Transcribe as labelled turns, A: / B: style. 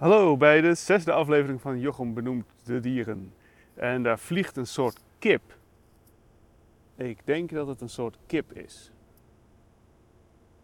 A: Hallo bij de zesde aflevering van Jochem benoemt de dieren. En daar vliegt een soort kip. Ik denk dat het een soort kip is.